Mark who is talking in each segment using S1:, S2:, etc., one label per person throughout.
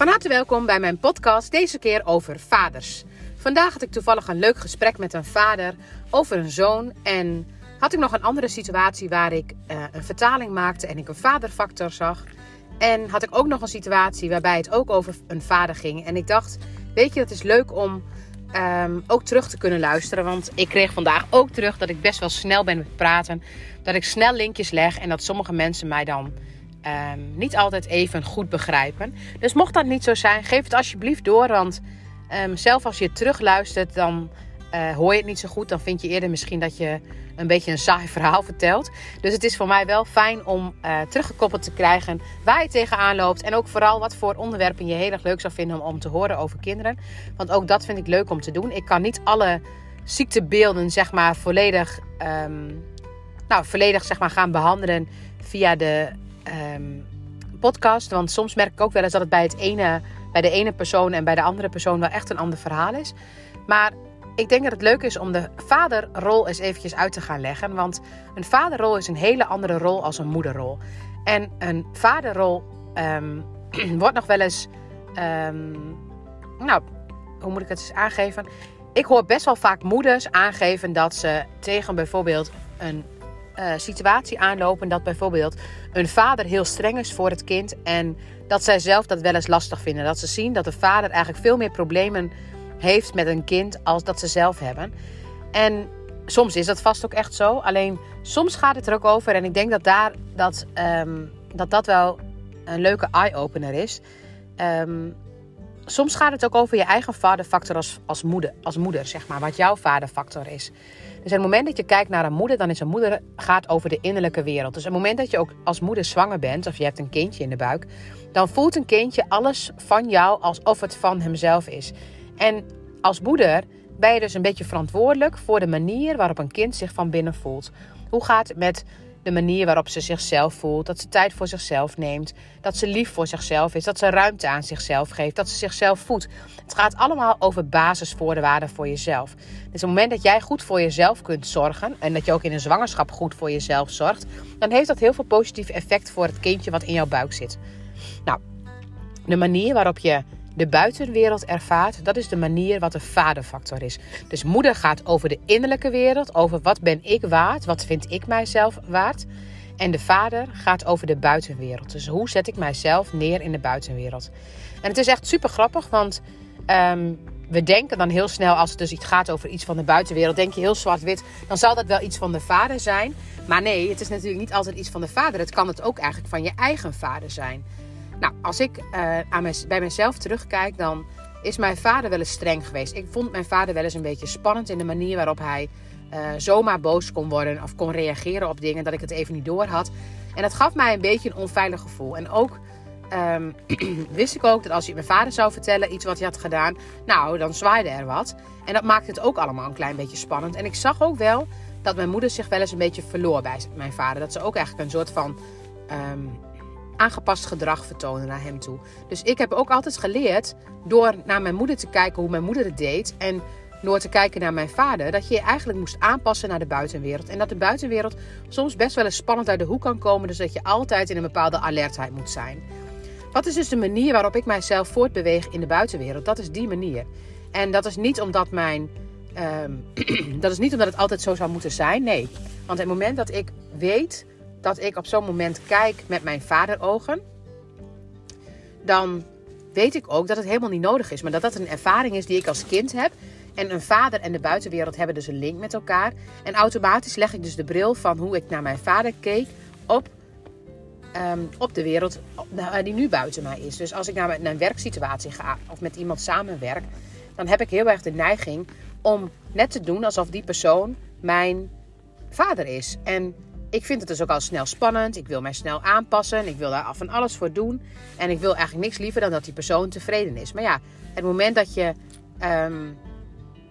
S1: Van harte welkom bij mijn podcast, deze keer over vaders. Vandaag had ik toevallig een leuk gesprek met een vader over een zoon. En had ik nog een andere situatie waar ik uh, een vertaling maakte en ik een vaderfactor zag. En had ik ook nog een situatie waarbij het ook over een vader ging. En ik dacht, weet je, het is leuk om um, ook terug te kunnen luisteren. Want ik kreeg vandaag ook terug dat ik best wel snel ben met praten. Dat ik snel linkjes leg en dat sommige mensen mij dan um, niet altijd even goed begrijpen. Dus mocht dat niet zo zijn, geef het alsjeblieft door. Want um, zelf als je terugluistert, dan uh, hoor je het niet zo goed. Dan vind je eerder misschien dat je een beetje een saai verhaal vertelt. Dus het is voor mij wel fijn om uh, teruggekoppeld te krijgen waar je tegenaan loopt. En ook vooral wat voor onderwerpen je heel erg leuk zou vinden om, om te horen over kinderen. Want ook dat vind ik leuk om te doen. Ik kan niet alle ziektebeelden zeg maar volledig, um, nou, volledig zeg maar, gaan behandelen via de um, podcast. Want soms merk ik ook wel eens dat het bij, het ene, bij de ene persoon en bij de andere persoon wel echt een ander verhaal is. Maar ik denk dat het leuk is om de vaderrol eens eventjes uit te gaan leggen. Want een vaderrol is een hele andere rol als een moederrol. En een vaderrol um, wordt nog wel eens. Um, nou, hoe moet ik het eens aangeven? Ik hoor best wel vaak moeders aangeven dat ze tegen bijvoorbeeld een uh, situatie aanlopen. Dat bijvoorbeeld een vader heel streng is voor het kind. En dat zij zelf dat wel eens lastig vinden. Dat ze zien dat de vader eigenlijk veel meer problemen heeft met een kind als dat ze zelf hebben. En soms is dat vast ook echt zo. Alleen soms gaat het er ook over. En ik denk dat daar, dat, um, dat, dat wel een leuke eye-opener is. Um, soms gaat het ook over je eigen vaderfactor als, als, moeder, als moeder, zeg maar. Wat jouw vaderfactor is. Dus het moment dat je kijkt naar een moeder, dan is een moeder gaat over de innerlijke wereld. Dus het moment dat je ook als moeder zwanger bent, of je hebt een kindje in de buik, dan voelt een kindje alles van jou alsof het van hemzelf is. En als moeder ben je dus een beetje verantwoordelijk voor de manier waarop een kind zich van binnen voelt. Hoe gaat het met de manier waarop ze zichzelf voelt, dat ze tijd voor zichzelf neemt, dat ze lief voor zichzelf is, dat ze ruimte aan zichzelf geeft, dat ze zichzelf voedt. Het gaat allemaal over basisvoorwaarden voor jezelf. Dus op het moment dat jij goed voor jezelf kunt zorgen en dat je ook in een zwangerschap goed voor jezelf zorgt, dan heeft dat heel veel positief effect voor het kindje wat in jouw buik zit. Nou, de manier waarop je de buitenwereld ervaart, dat is de manier wat de vaderfactor is. Dus moeder gaat over de innerlijke wereld, over wat ben ik waard, wat vind ik mijzelf waard. En de vader gaat over de buitenwereld. Dus hoe zet ik mijzelf neer in de buitenwereld. En het is echt super grappig, want um, we denken dan heel snel, als het dus iets gaat over iets van de buitenwereld, denk je heel zwart-wit, dan zal dat wel iets van de vader zijn. Maar nee, het is natuurlijk niet altijd iets van de vader. Het kan het ook eigenlijk van je eigen vader zijn. Nou, als ik uh, aan bij mezelf terugkijk, dan is mijn vader wel eens streng geweest. Ik vond mijn vader wel eens een beetje spannend in de manier waarop hij uh, zomaar boos kon worden of kon reageren op dingen dat ik het even niet door had. En dat gaf mij een beetje een onveilig gevoel. En ook um, wist ik ook dat als je mijn vader zou vertellen iets wat hij had gedaan, nou, dan zwaaide er wat. En dat maakte het ook allemaal een klein beetje spannend. En ik zag ook wel dat mijn moeder zich wel eens een beetje verloor bij mijn vader. Dat ze ook eigenlijk een soort van um, aangepast gedrag vertonen naar hem toe. Dus ik heb ook altijd geleerd door naar mijn moeder te kijken hoe mijn moeder het deed. En door te kijken naar mijn vader, dat je je eigenlijk moest aanpassen naar de buitenwereld. En dat de buitenwereld soms best wel eens spannend uit de hoek kan komen. Dus dat je altijd in een bepaalde alertheid moet zijn. Wat is dus de manier waarop ik mijzelf voortbeweeg in de buitenwereld? Dat is die manier. En dat is niet omdat mijn. Um, dat is niet omdat het altijd zo zou moeten zijn. Nee. Want het moment dat ik weet dat ik op zo'n moment kijk met mijn vaderogen, dan weet ik ook dat het helemaal niet nodig is. Maar dat dat een ervaring is die ik als kind heb. En een vader en de buitenwereld hebben dus een link met elkaar. En automatisch leg ik dus de bril van hoe ik naar mijn vader keek op, um, op de wereld die nu buiten mij is. Dus als ik naar een werksituatie ga of met iemand samenwerk, dan heb ik heel erg de neiging om net te doen alsof die persoon mijn vader is. En ik vind het dus ook al snel spannend. Ik wil mij snel aanpassen. Ik wil daar van alles voor doen. En ik wil eigenlijk niks liever dan dat die persoon tevreden is. Maar ja, het moment dat je um,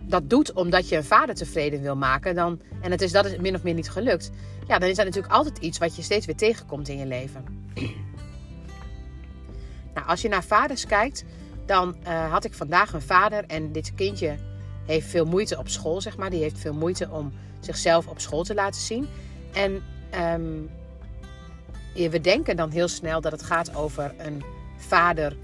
S1: dat doet omdat je een vader tevreden wil maken, dan, en het is dat is min of meer niet gelukt, ja, dan is dat natuurlijk altijd iets wat je steeds weer tegenkomt in je leven. nou, als je naar vaders kijkt, dan uh, had ik vandaag een vader en dit kindje heeft veel moeite op school, zeg maar. Die heeft veel moeite om zichzelf op school te laten zien. En um, we denken dan heel snel dat het gaat over een vader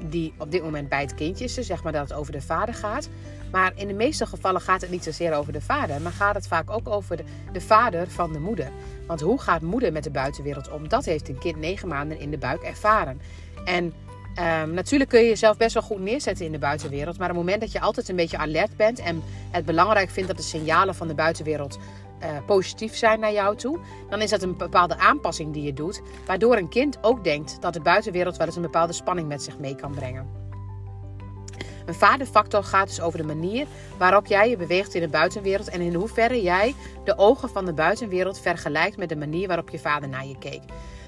S1: die op dit moment bij het kindje is, dus zeg maar dat het over de vader gaat. Maar in de meeste gevallen gaat het niet zozeer over de vader, maar gaat het vaak ook over de, de vader van de moeder. Want hoe gaat moeder met de buitenwereld om? Dat heeft een kind negen maanden in de buik ervaren. En Um, natuurlijk kun je jezelf best wel goed neerzetten in de buitenwereld. Maar op het moment dat je altijd een beetje alert bent en het belangrijk vindt dat de signalen van de buitenwereld uh, positief zijn naar jou toe, dan is dat een bepaalde aanpassing die je doet. Waardoor een kind ook denkt dat de buitenwereld wel eens een bepaalde spanning met zich mee kan brengen. Een vaderfactor gaat dus over de manier waarop jij je beweegt in de buitenwereld en in hoeverre jij de ogen van de buitenwereld vergelijkt met de manier waarop je vader naar je keek.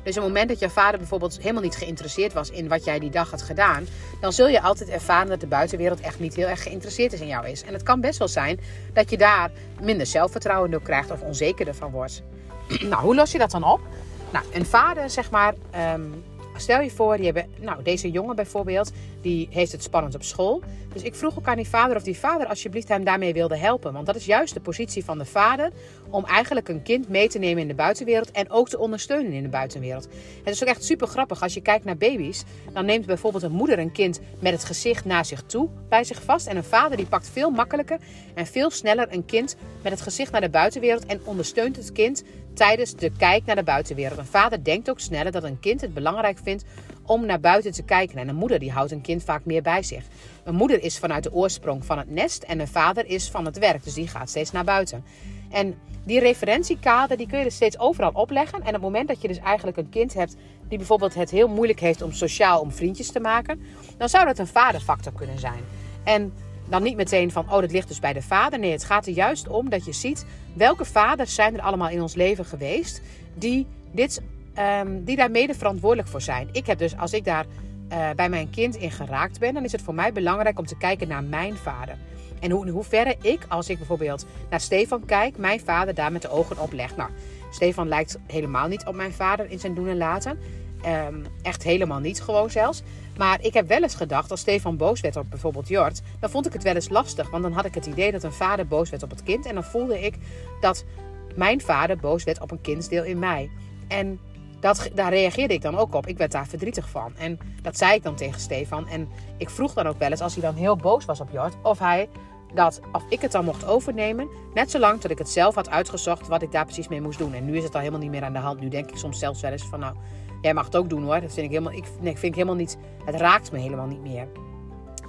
S1: Dus op het moment dat jouw vader bijvoorbeeld helemaal niet geïnteresseerd was in wat jij die dag had gedaan, dan zul je altijd ervaren dat de buitenwereld echt niet heel erg geïnteresseerd is in jou is. En het kan best wel zijn dat je daar minder zelfvertrouwen door krijgt of onzekerder van wordt. nou, hoe los je dat dan op? Nou, een vader, zeg maar, ehm, Stel je voor, je hebt, nou, deze jongen bijvoorbeeld, die heeft het spannend op school. Dus ik vroeg ook aan die vader of die vader alsjeblieft hem daarmee wilde helpen. Want dat is juist de positie van de vader om eigenlijk een kind mee te nemen in de buitenwereld en ook te ondersteunen in de buitenwereld. Het is ook echt super grappig als je kijkt naar baby's. Dan neemt bijvoorbeeld een moeder een kind met het gezicht naar zich toe bij zich vast. En een vader die pakt veel makkelijker en veel sneller een kind met het gezicht naar de buitenwereld en ondersteunt het kind tijdens de kijk naar de buitenwereld. Een vader denkt ook sneller dat een kind het belangrijk vindt om naar buiten te kijken. En een moeder die houdt een kind vaak meer bij zich. Een moeder is vanuit de oorsprong van het nest en een vader is van het werk. Dus die gaat steeds naar buiten. En die referentiekader die kun je dus steeds overal opleggen. En op het moment dat je dus eigenlijk een kind hebt die bijvoorbeeld het heel moeilijk heeft om sociaal om vriendjes te maken, dan zou dat een vaderfactor kunnen zijn. En dan niet meteen van, oh, dat ligt dus bij de vader. Nee, het gaat er juist om dat je ziet welke vaders zijn er allemaal in ons leven geweest die, dit, um, die daar mede verantwoordelijk voor zijn. Ik heb dus, als ik daar uh, bij mijn kind in geraakt ben, dan is het voor mij belangrijk om te kijken naar mijn vader. En hoe, in hoeverre ik, als ik bijvoorbeeld naar Stefan kijk, mijn vader daar met de ogen op leg. Nou, Stefan lijkt helemaal niet op mijn vader in zijn doen en laten. Um, echt helemaal niet gewoon zelfs. Maar ik heb wel eens gedacht, als Stefan boos werd op bijvoorbeeld Jort, dan vond ik het wel eens lastig. Want dan had ik het idee dat een vader boos werd op het kind. En dan voelde ik dat mijn vader boos werd op een kindsdeel in mij. En dat, daar reageerde ik dan ook op. Ik werd daar verdrietig van. En dat zei ik dan tegen Stefan. En ik vroeg dan ook wel eens, als hij dan heel boos was op Jort, of hij dat of ik het dan mocht overnemen. Net zolang dat ik het zelf had uitgezocht wat ik daar precies mee moest doen. En nu is het al helemaal niet meer aan de hand. Nu denk ik soms zelfs wel eens van nou, jij mag het ook doen hoor. Dat vind ik helemaal, ik, nee, vind ik helemaal niet, het raakt me helemaal niet meer.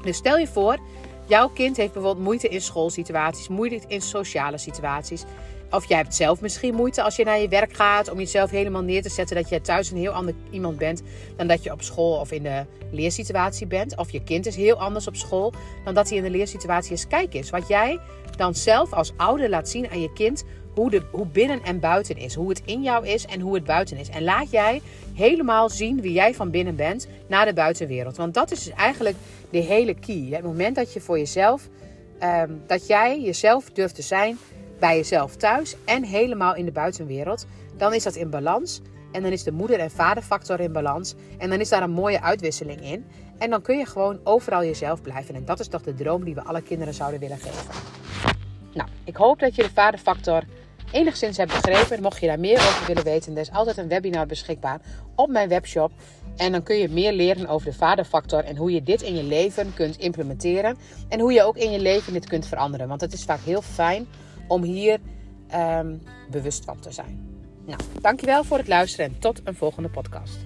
S1: Dus stel je voor, jouw kind heeft bijvoorbeeld moeite in schoolsituaties, moeite in sociale situaties. Of jij hebt zelf misschien moeite als je naar je werk gaat om jezelf helemaal neer te zetten dat je thuis een heel ander iemand bent dan dat je op school of in de leersituatie bent. Of je kind is heel anders op school dan dat hij in de leersituatie is. Kijk eens wat jij dan zelf als ouder laat zien aan je kind hoe, de, hoe binnen en buiten is. Hoe het in jou is en hoe het buiten is. En laat jij helemaal zien wie jij van binnen bent naar de buitenwereld. Want dat is dus eigenlijk de hele key. Het moment dat je voor jezelf, um, dat jij jezelf durft te zijn bij jezelf thuis en helemaal in de buitenwereld, dan is dat in balans. En dan is de moeder- en vaderfactor in balans. En dan is daar een mooie uitwisseling in. En dan kun je gewoon overal jezelf blijven. En dat is toch de droom die we alle kinderen zouden willen geven. Nou, ik hoop dat je de vaderfactor enigszins hebt begrepen. Mocht je daar meer over willen weten, er is altijd een webinar beschikbaar op mijn webshop. En dan kun je meer leren over de vaderfactor en hoe je dit in je leven kunt implementeren. En hoe je ook in je leven dit kunt veranderen. Want het is vaak heel fijn om hier um, bewust van te zijn. Nou, dankjewel voor het luisteren en tot een volgende podcast.